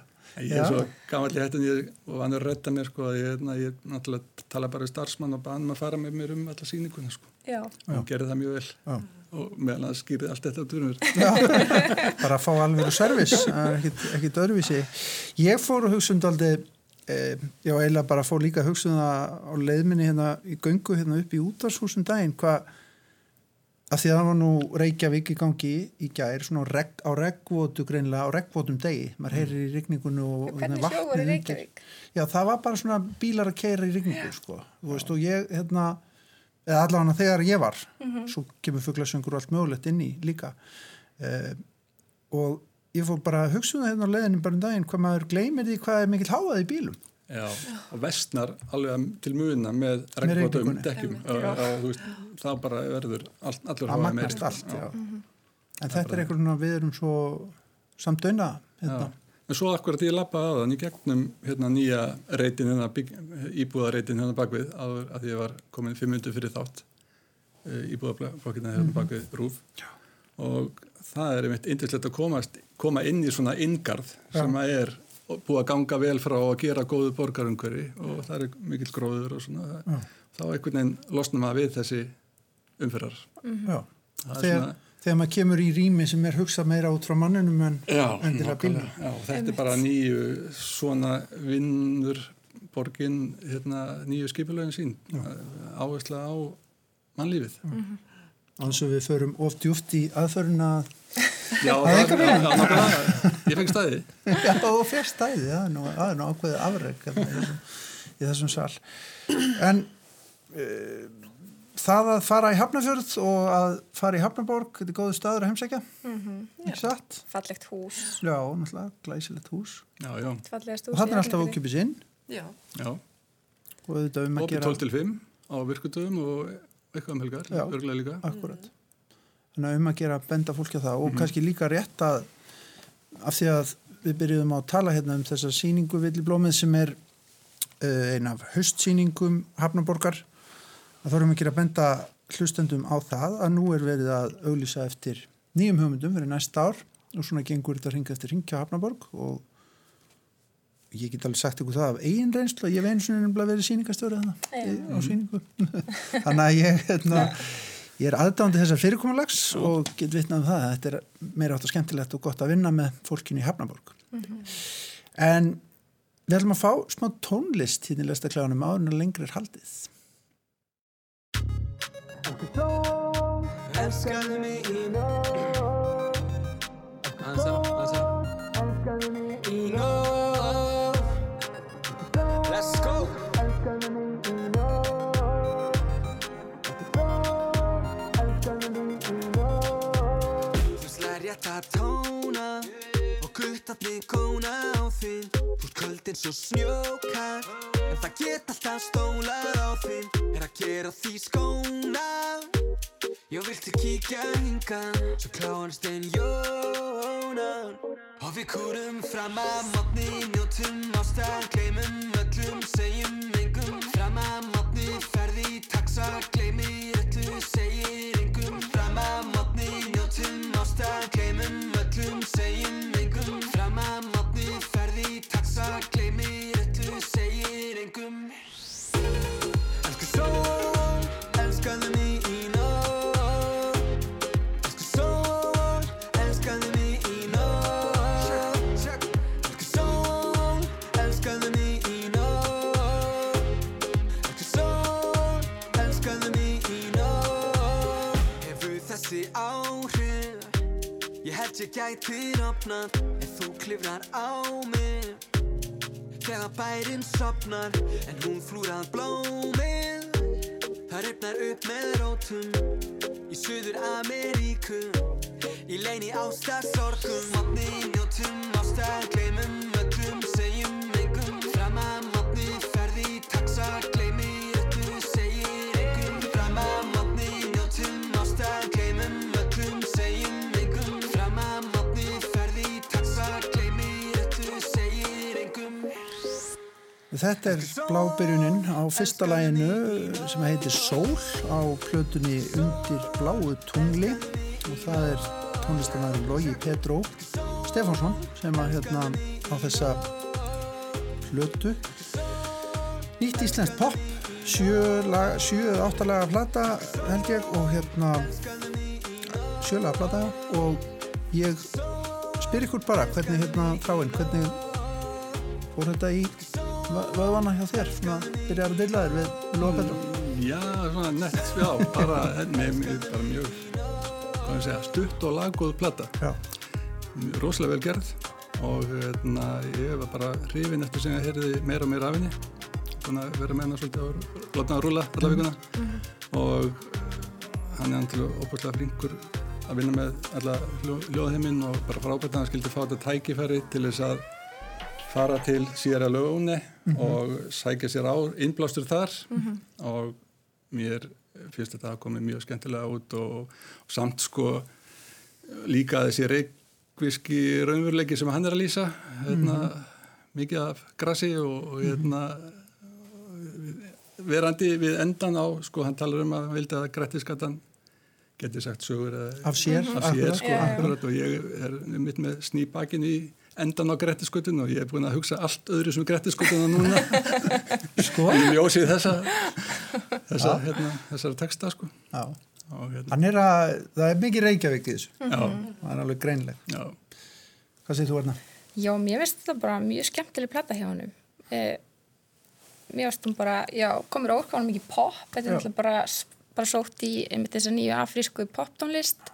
ég er svo gammal í hættin ég, er að redda mér sko, að ég, hérna, ég náttúrulega tala bara við starfsmann og bann maður að fara með mér um alla sýninguna sko. Já, og gerði það mjög vel Já. Og meðan það skýrði allt þetta Já, bara að fá alveg servis, er ekkit öðruvísi. Ég fór að hugsa um daldi, eh, já eiginlega bara fór líka að hugsa um það á leiðminni hérna í göngu hérna upp í útarshúsum daginn, hvað, að því að það var nú Reykjavík í gangi í gær, svona reg, á regnvotu greinlega, á regnvotum degi, maður heyrir í rigningunni og hvernig hérna, vatnið undir. Reykjavík? Já, það var bara svona bílar að keira í rigningu, sko, og ég, hérna, eða allavega þegar ég var, svo kemur fuglasöngur og allt mögulegt inn í líka, uh, og ég fór bara að hugsa um það hérna á leiðinu bara um daginn hvað maður gleymir því hvað er mikill háað í bílum. Já, og vestnar alveg til muna með regnbótum dekkjum. Það bara verður all, allur að hávaði magnast meiri. allt já. en þetta er eitthvað við erum svo samt döina hérna. En svo akkurat ég lappaði aðan í gegnum hérna, nýja reytin, hérna, íbúðarreitin hérna bakvið áður að ég var komin fimm myndu fyrir þátt íbúðarflokkina hérna bakvið rúf Já. og það er einmitt indislegt að komast, koma inn í svona inngarð sem að er búið að ganga vel frá að gera góðu borgarungveri og það er mikill gróður og svona Já. þá einhvern veginn losnum að við þessi umferðar. Já. Það er þegar, svona- þegar maður kemur í rými sem er hugsað meira út frá manninum en endilega bílum nákvæmlega. Já, þetta er bara nýju svona vinnur borgin hérna, nýju skipulögin sín áhersla á mannlífið. Þannig að við förum of djúft í aðföruna Já, Það er eitthvað. Ég fengi stæði. Já, og fyrst stæði, það er nú, ákveðið afreg hérna, í, þessum, í þessum sal. En uh, það að fara í Hafnafjörð og að fara í Hafnaborg, þetta er góðu staður að heimsækja, ekki satt? Fallegt hús, Já, náttúrulega, glæsilegt hús. Já, já, Og hús. þannig er alltaf ókipis inn Já, já. og auðvitað um að gera... 12 til 5 á virkutöfum og eitthvað um helgar, Já. örgulega líka. Akkurat. Þannig að um að gera benda fólki á það og kannski líka rétt að af því að við byrjuðum á að tala hérna um þessa síningu Villiblómið sem er uh, ein af haustsýningum Hafnaborgar að erum við að benda hlustendum á það að nú er verið að auglýsa eftir nýjum hugmyndum fyrir næsta ár og svona gengur þetta ringa eftir ringja Hafnaborg og ég get alveg sagt ykkur það af eigin reynslu að ég einu svona nefnilega verið síningastöru þannig á síningu þannig að ég hérna, ég er aðdándi þessar fyrirkomulags og get vitnað um það að þetta er meira átt og skemmtilegt og gott að vinna með fólkinu í Hafnaborg en við ætlum að fá smá tónlist hérna í lestaklæðunum áður en að lengri er haldið Elskaðu mig í nóg aðeins að Elskaðu mig í nóg Let's go. Elskaðu mig í nóg Elskaðu mig í nóg Þú slær rétt að tóna Og guttarnir kóna á þinn Þú ert köld eins og snjókar En það get alltaf stólað á þinn Er að gera því skóna. Ég vilti kíkja hingan Svo kláðast einn jónan Og við kúrum fram að mótni Njótum ástæð, gleymum öllum Segjum engum. Fram að mótni, ferði taxa Gleymir öllu, segir engum. Fram að mótni, njótum ástæð Gleymum öllum, segjum gætir opnað Ef þú klifrar á mig. Þegar bærin sopnar En hún flúrað blómið. Það ripnar upp með rótum Í Suður Ameríku Í leini ástar sorgum Mátni njótum ástar Gleimum Þetta er blábyrjunin á fyrsta læginu sem heitir Sól á plötunni Undir bláu tungli. Og það er tónlistamæður Logi Petró Stefánsson sem að hérna á þessa plötu. Nýtt íslenskt pop sjö, lag, sjö eða áttalega plata held ég og hérna sjölega plata. Já, og ég spyr ykkur bara hvernig hérna þráinn, hvernig fór þetta í vöðvana hjá þér, svona byrjar að dilla þér við Lóa Petró Já, svona nett, já, bara, mér- bara mjög, hvað ég segja, stutt og laggóð plata. Já, rosalega vel gerð og hérna, ég var bara hrifin eftir sem ég heyrði meira og meira af henni. Að vera með hennar svolítið hann að rúla alla vikuna. Og hann er antilega óbúslega flinkur að vinna með alla hljó, ljóðheiminn og bara frábært að hann skildi fá þetta tækifæri til þess að fara til Sierra Leone og sækja sér á innblástur þar. Og mér finnst þetta að komið mjög skemmtilega út og, og samt sko líka þessi reykviski raunveruleiki sem hann er að lýsa hérna, mikið af grassi og, og hérna, verandi við endan á sko hann talar um að hann vildi að grættiskattan geti sagt sögur Af sér, af sér akkurat, sko, já, já. akkurat, og ég er mitt með snýbakin í endan á grættiskutun og ég er búin að hugsa allt öðru sem grættiskutuna núna. Sko? Í ljósið þessa þessa, hérna, þessara texta sko. Já, og hérna, hann er að, það er mikið reykjavík í þessu. Já, það er alveg greinleg já. Hvað segir þú Erna? Já, mér finnst þetta bara mjög skemmtileg plata hjá honum. Eh, mér finnst hún bara, já, komur ókvæðan mikið pop, þetta er bara, bara sótt í einmitt þessa nýju afrísku poptónlist.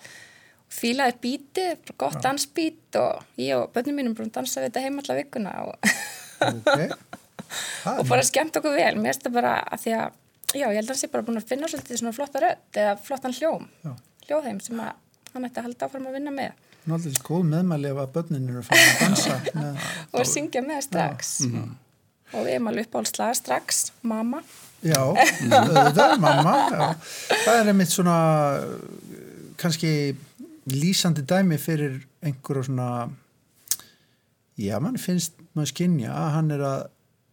Fílaði bara gott dansbít og ég og börnum mínum búin að dansa við þetta heim alla vikuna og, Ok. Það og er bara skemmt okkur vel. Mér finnst þetta bara að því að Já, ég held að hann sé bara búin að finna svolítið svona flotta rödd eða flottan hljóm, Já. hljóðheim sem að hann ætti að halda áfram að vinna með. Þessi góð meðmæli ef að börnin eru að fara að dansa með, og syngja með strax. Og við erum alveg uppáhaldslaga strax, mamma. Já, auðvitað, mamma já. Það er einmitt svona kannski lýsandi dæmi fyrir einhverju svona já, mann finnst maður skynja að hann er að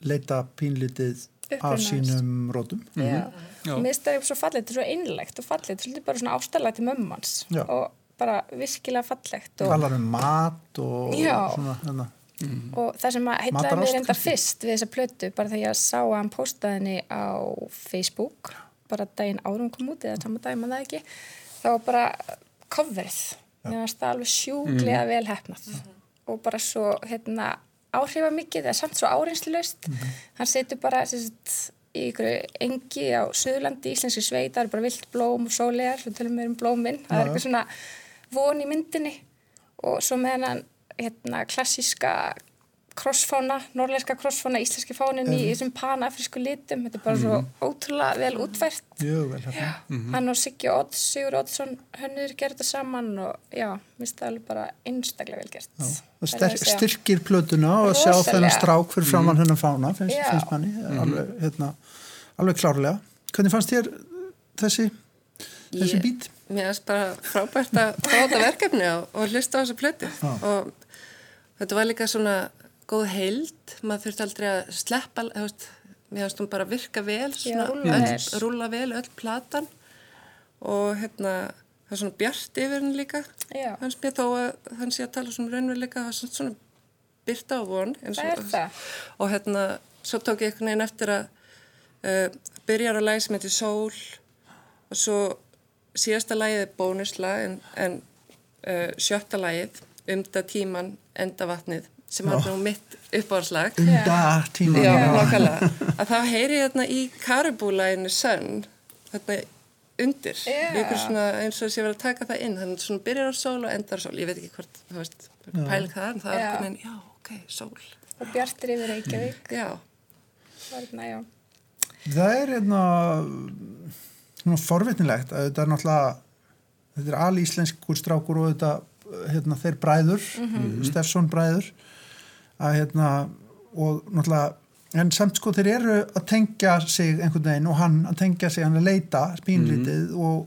leita pínlítið af sínum rótum Já, Já. og mér finnst það svo fallegt, þetta er svo einlegt og fallegt, svolítið bara svona ástæðlega til mömmans Já. og bara virkilega fallegt og, talar um mat og Já. svona hérna. og það sem að heitlaði mér enda fyrst við þessa plötu, bara þegar ég sá að hann postaði henni á Facebook bara daginn árum kom út eða saman daginn maður það ekki, þá var bara coverið, mér finnst það alveg sjúklega vel hefnað og bara svo hérna áhrifamikið eða samt svo áreinslulegst hann setur bara sagt, í ykkur engi á Suðurlandi, íslenski sveit, það er bara vilt blóm og sólegar, við tölum við um blóminn. Það er eitthvað svona von í myndinni. Og svo með hennan hérna, klassíska krossfána, norrlæska krossfána, íslenski fánin í þessum panafrísku litum, þetta er bara svo ótrúlega vel útvært mjög vel hérna. hann og Siggi Odds, Sigur Oddsson hönnur gerði þetta saman og já, mér finnst það alveg bara einstaklega vel gert. Það styr, styrkir plötuna og að sjá þennan strák fyrir framann hennan fána finnst, finnst manni. Alveg, hérna, alveg klárlega. Hvernig fannst þér þessi þessi bít? Mér finnst bara frábært að fá þetta verkefni og, og hlusta á þessa plötu. Og þetta var líka svona góð heild, maður þurfti aldrei að sleppa, þú veist, mér finnst hún bara virka vel, svona, rúlla öll, vel. rúlla vel öll platan og hérna það er svona bjart yfir henni líka Já. hans mér þó að hann sé að tala svona raunveruleika, það er svona, byrta á von Það er og- það. og hérna, svo tók ég einhvern veginn eftir að uh, byrjar að lægi sem heitir Sól og svo síðasta lagið er bónuslag en, en uh, sjötta lagið umda tíman enda vatnið sem er nú mitt nákvæmlega. Að þá heyri ég þarna í karibúlæginu Sun þarna undir. Ykkur svona eins og þess að ég var að taka það inn. Þannig svona byrjar á sól og endar á sól. Ég veit ekki hvort, þú veist, pæling það en það er Já. einhvern veginn, já, ok, sól. Og bjartir yfir Reykjavík. Já, það er hérna, já. Það er hérna svona forvitnilegt að þetta er náttúrulega þetta er alíslenskur strákur og þetta hérna, þeir bræður Steffsson bræður að hérna og náttúrulega en samt sko þeir eru að tengja sig einhvern veginn og hann að tengja sig hann að leita spínlítið og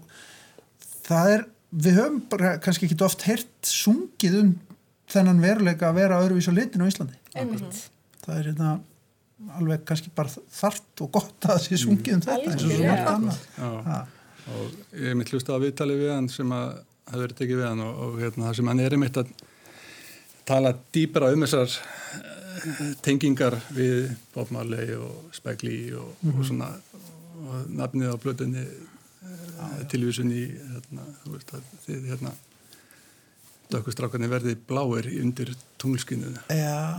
það er, við höfum bara kannski ekki oft heyrt sungið um þennan veruleika að vera öðruvís á litinu á Íslandi. Einmitt. Það er hérna alveg kannski bara þart og gott að það sé sungið um þetta eins og svo margt annað. Og ég mitt hlusta á viðtali við hann sem að hafi verið tekið við hann og, og hérna, það sem hann er einmitt að tala dýpra um þessar eh, tengingar við Bob Marley og Spike Lee og, og svona og nafnið á blötunni uh, tilvísun í hérna, þú veist að þið hérna dökkustrákarnir verði bláir undir tunglskinu Já,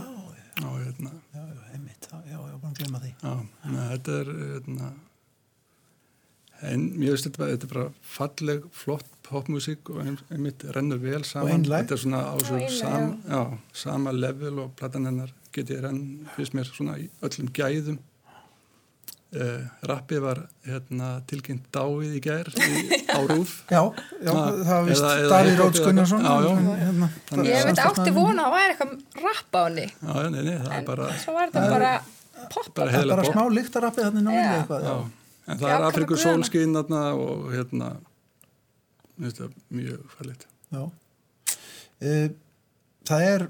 og hérna. Já, já, einmitt, já, já, já, bara að glemma því. Já, neð, þetta er hérna, en þetta, bara- þetta er bara falleg, flott popmusík og ein- einmitt rennur vel saman. einlæg. Þetta er svona á svo einlæg, sam, já, sama level og platan hennar get ég renn, fyrst mér svona í öllum gæðum. Uh, rappið var hérna, tilkynnt dáið í gær í, á rúf. Já, já, Ha, það var vist Davíð eða Gunnarsson. Hérna, ég veit átti vona að það væri eitthvað rapp á henni Já, nei, nei, það er en bara, svo var þetta bara poppa bara Það bara pop. smá ná Já. en það Já, er Afriku kaffi guðanna. sólskinn þarna og hérna, finnst það mjög færleitt. Já. Uh, það er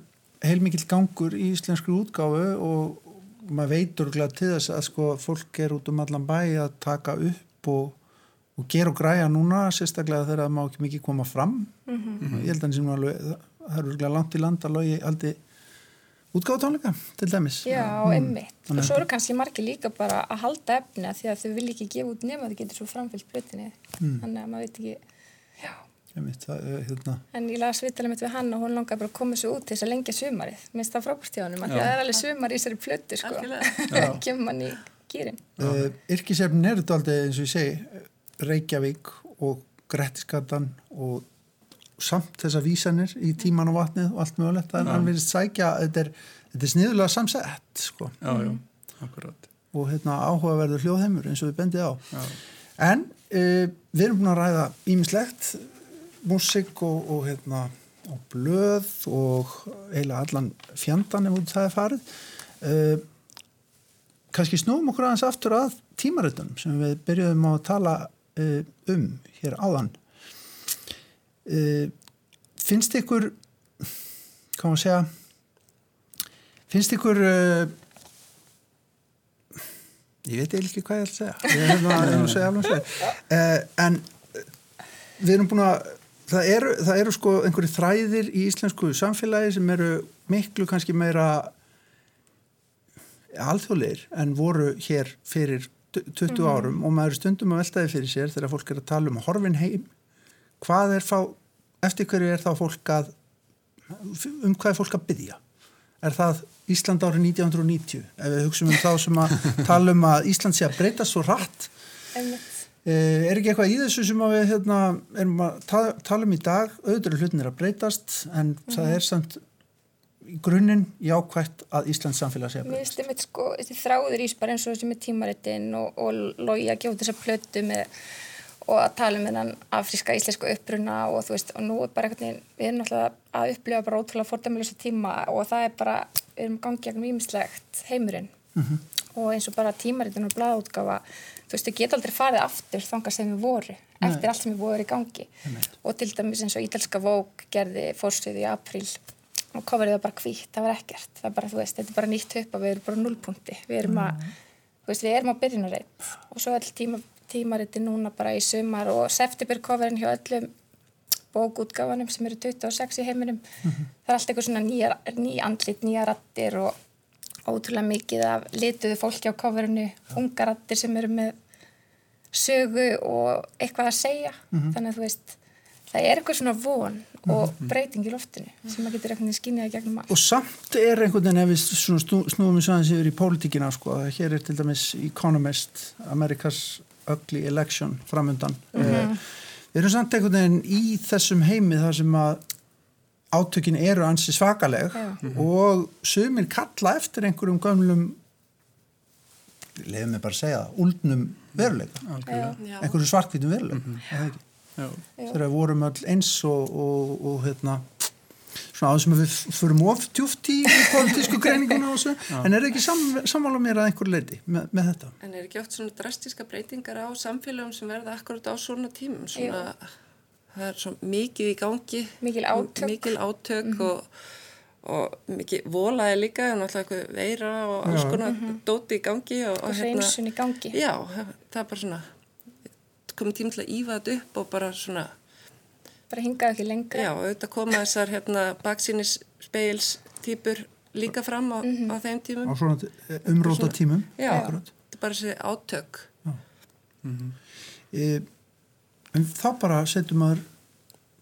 heilmikill gangur í íslenskri útgáfu og maður veitur glæð til þess að sko fólk er út um allan bæ að taka upp og, og gera og græja núna sérstaklega þegar það má ekki mikið koma fram. Ég held að hann sem nú alveg það eru glæð langt í land að logi aldrei útgáfutónleika til dæmis. Já, einmitt. Og svo eru kannski margir líka bara að halda efni af því að þau vilja ekki gefa út nema þau getur svo framfyllt blötinni þannig að maður veit ekki Einmitt, það, er, hérna, En ég las viðtalið mitt við hann og hún langaði bara að koma svo út til þess að lengja sumarið. Mér finnst það frábært hjá hann, það er alveg sumar í þessari plötu, sko. Kemur mann í gýrin. uh, yrkisefnin eru þetta aldrei eins og ég segi Reykjavík og Grettiskatan og samt þessa vísanir í tíman og vatnið og allt mögulegt, en hann verðist sækja þetta er, þetta er sniðulega samsett sko. Já, já, akkurat. og hérna, áhugaverður hljóðheimur eins og við bendið á. Já. En uh, við erum búin að ræða ímislegt, músik og, og, hérna, og blöð og eiginlega allan fjandan ef það er farið. Uh, Kanski snúum okkur aðeins aftur að tímaritunum sem við byrjuðum að tala uh, um hér áðan. Finnst ykkur, hvað maður segja, finnst ykkur ég veit ekki hvað ég ætla að segja það að segja að segja uh, en við erum búin að það eru, það eru sko einhverju þræðir í íslensku samfélagi sem eru miklu kannski meira alþjóðleir en voru hér fyrir 20 mm -hmm. árum og maður stundum að veltaði fyrir sér þegar fólk er að tala um horfin heim. Hvað er þá eftir hverju er þá fólk að um hvað er fólk að byggja er það Ísland árið 1990 ef við hugsaum um þá sem að tala um að Ísland sé að breyta svo rætt eh, er ekki eitthvað í þessu sem við hérna, erum að tala, um í dag auðvitað hlutin er að breytast en mm. það er samt í grunninn jákvægt að Íslands samfélag sé að breytast Mér finnst sko, þráður ís bara eins og þessi með tímaritinn og, og logi að gefa þessa plötu með og að tala um þennan afríska íslensku uppruna og þú veist, og nú er bara veginn, við erum náttúrulega að upplifa bara ótrúlega fordæmilösa tíma og það er bara, við erum gangið gegnum ímislegt heimurinn mm -hmm. og eins og bara tímaritun og bladútgafa þú veist, við getum aldrei farið aftur þangast sem við voru, Nei. eftir allt sem við voru í gangi Nei. og til dæmis eins og Ítalska Vók gerði fórstöðu í april og coverið var bara hvítt, það var ekkert það er bara, þú veist, þetta er bara nýtt og við erum bara nullpunkti, við erum að, mm. þú veist, við erum á byrjunarreit og svo all tíma tímariti núna bara í sumar og septemberkoverinn hjá öllum bókútgáfanum sem eru 26 í heiminum mm -hmm. það er allt eitthvað svona nýja, nýja andlit, nýja rattir og ótrúlega mikið af lituðu fólki á coverinu, unga rattir sem eru með sögu og eitthvað að segja mm -hmm. þannig að þú veist það er eitthvað svona von og mhm. breyting í loftinu sem maður getur eitthvað skynjaði gegnum allt og samt er einhvern veginn ef við snúum við svo aðeins yfir í pólitíkina sko, hér er til dæmis Economist Amerikas ugly election framöndan mm -hmm. við erum samt einhvern veginn í þessum heimi þar sem að átökin eru ansi svakaleg mm -hmm. og sumir kalla eftir einhverjum gömlum leiðum við bara að segja úldnum veruleika einhverjum svarkvítum veruleika mm -hmm. þegar við vorum öll eins og, og, og hérna svona aðeins sem við förum of djúft í politísku greininguna og þessu en er ekki sam, samvála mér að einhver leiti með, með þetta? En er ekki oft svona drastíska breytingar á samfélagum sem verða akkurat á svona tímum svona, það er svona mikið í gangi mikil átök, mikil átök mm -hmm. og, og mikið volaði líka og náttúrulega veira og alls konar mm -hmm. dóti í gangi og, og hreinsun í gangi já, það er bara svona komið tím til að ífa þetta upp og bara svona bara hingað ekki lengra. Já, auðvitað koma þessar hérna, baksínis speils týpur líka fram á, mm -hmm. á þeim tímum. Á svona umróta tímum. Já, þetta er bara þessi átök. Mm -hmm. e, en þá bara setjum maður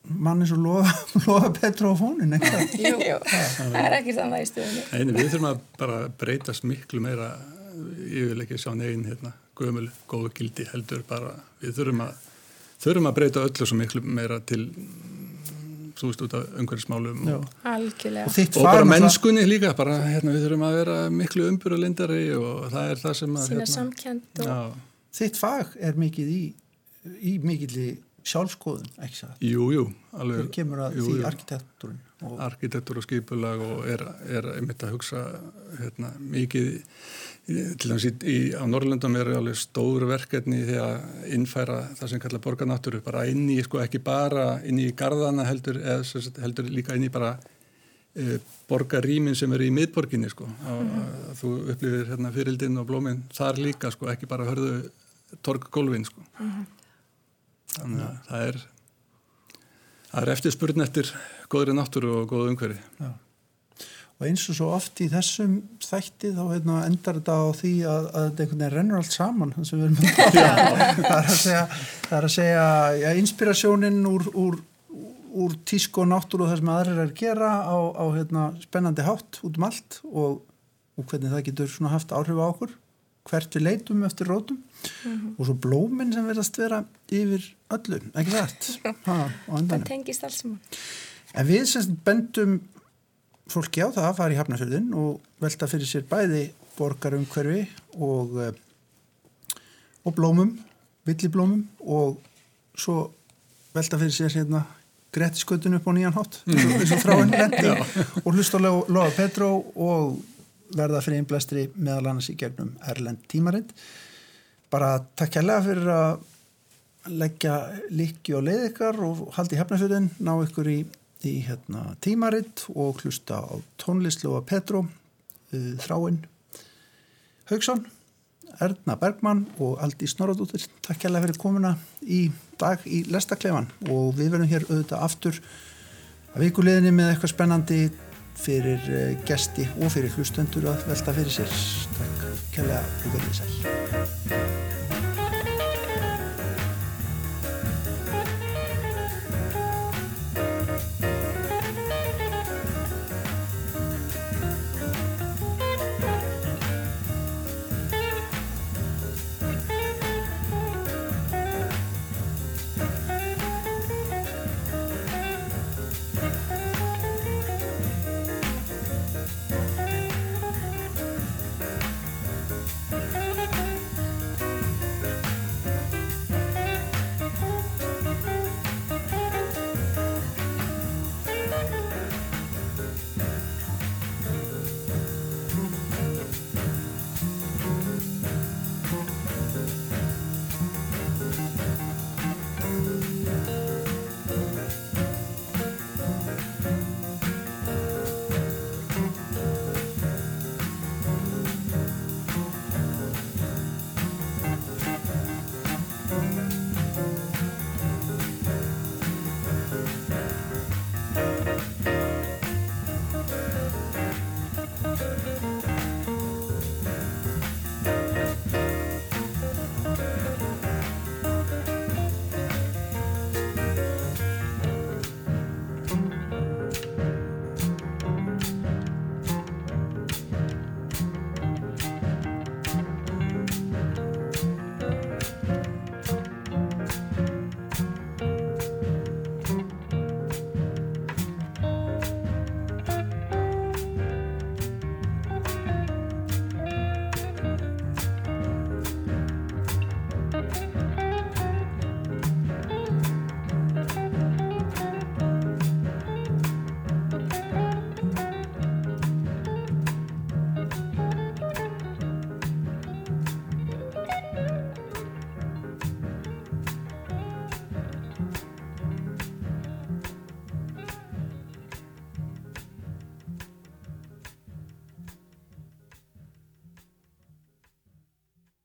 manni svo lofa, lofa Petru á fónin, eitthvað. Jú, það er ekki saman í stöðunni. Við þurfum að bara breytast miklu meira. Yfirleikið sjá negin hérna, gömul, góðu gildi heldur bara, við þurfum að þurfum að breyta öllu svo miklu meira til þú veist út af umhverfismálum og, og, og bara mennskunni það... líka bara hérna, við þurfum að vera miklu umbyrulindari og það er það sem að hérna, og... þitt fag er mikið í, í mikið sjálfskoðun, ekki það? Jú, jú alveg, kemur að jú, því arkitekturinn og... arkitektur og skipulag og er, er einmitt að hugsa hérna, mikið til dæmis í, í, á Norrlundum er alveg stóru verkefni því að innfæra það sem kallar borgarnáttúru bara inn í, sko ekki bara inn í gardana heldur, eða heldur líka inn í bara e, borgarrýmin sem eru í miðborginni sko að, mm -hmm. að þú upplifir hérna fyririldinn og blóminn þar líka sko, ekki bara hörðu torggólfin sko mm -hmm. Þannig að það er það er eftir spurn eftir góðri náttúru og góðu umhverfi. Já. Og eins og svo oft í þessum þætti þá hérna, endar þetta á því að, að þetta einhvern veginn rennur allt saman það er að segja er segja, já, inspirasjónin úr, úr, úr tísku og náttúru og það sem aðrir er að gera á, á hérna, spennandi hátt út um allt og, og hvernig það getur haft áhrif á okkur hvert við leitum eftir rótum. Mm -hmm. og svo blóminn sem verðast vera yfir öllu, ekki það? það tengist alls saman. En við semst bendum fólki á það að fara í hafnafjörðin og velta fyrir sér bæði borgarumhverfi og, uh, og blómum, villiblómum og svo velta fyrir sér hérna grettiskötun upp á nýjan hátt eins og þráinn lendi og hlusta á Lóa Petró og verða fyrir einblæstri meðal annars í gegnum Erlend tímarind bara takk kærlega fyrir að leggja líki og leið ykkar og haldi hefnafjöldin, ná ykkur í, í hérna, tímarind og hlusta á tónlist Lóa Petró uh, þráinn Haugsson Erna Bergmann og Aldi Snorradóttir. Takk kærlega fyrir komuna í dag í Lestaklefan og við verðum hér auðvitað aftur að vikuleginni með eitthvað spennandi fyrir eh, gesti og fyrir hlustendur að velta fyrir sér. Takk kærlega og verðið sæl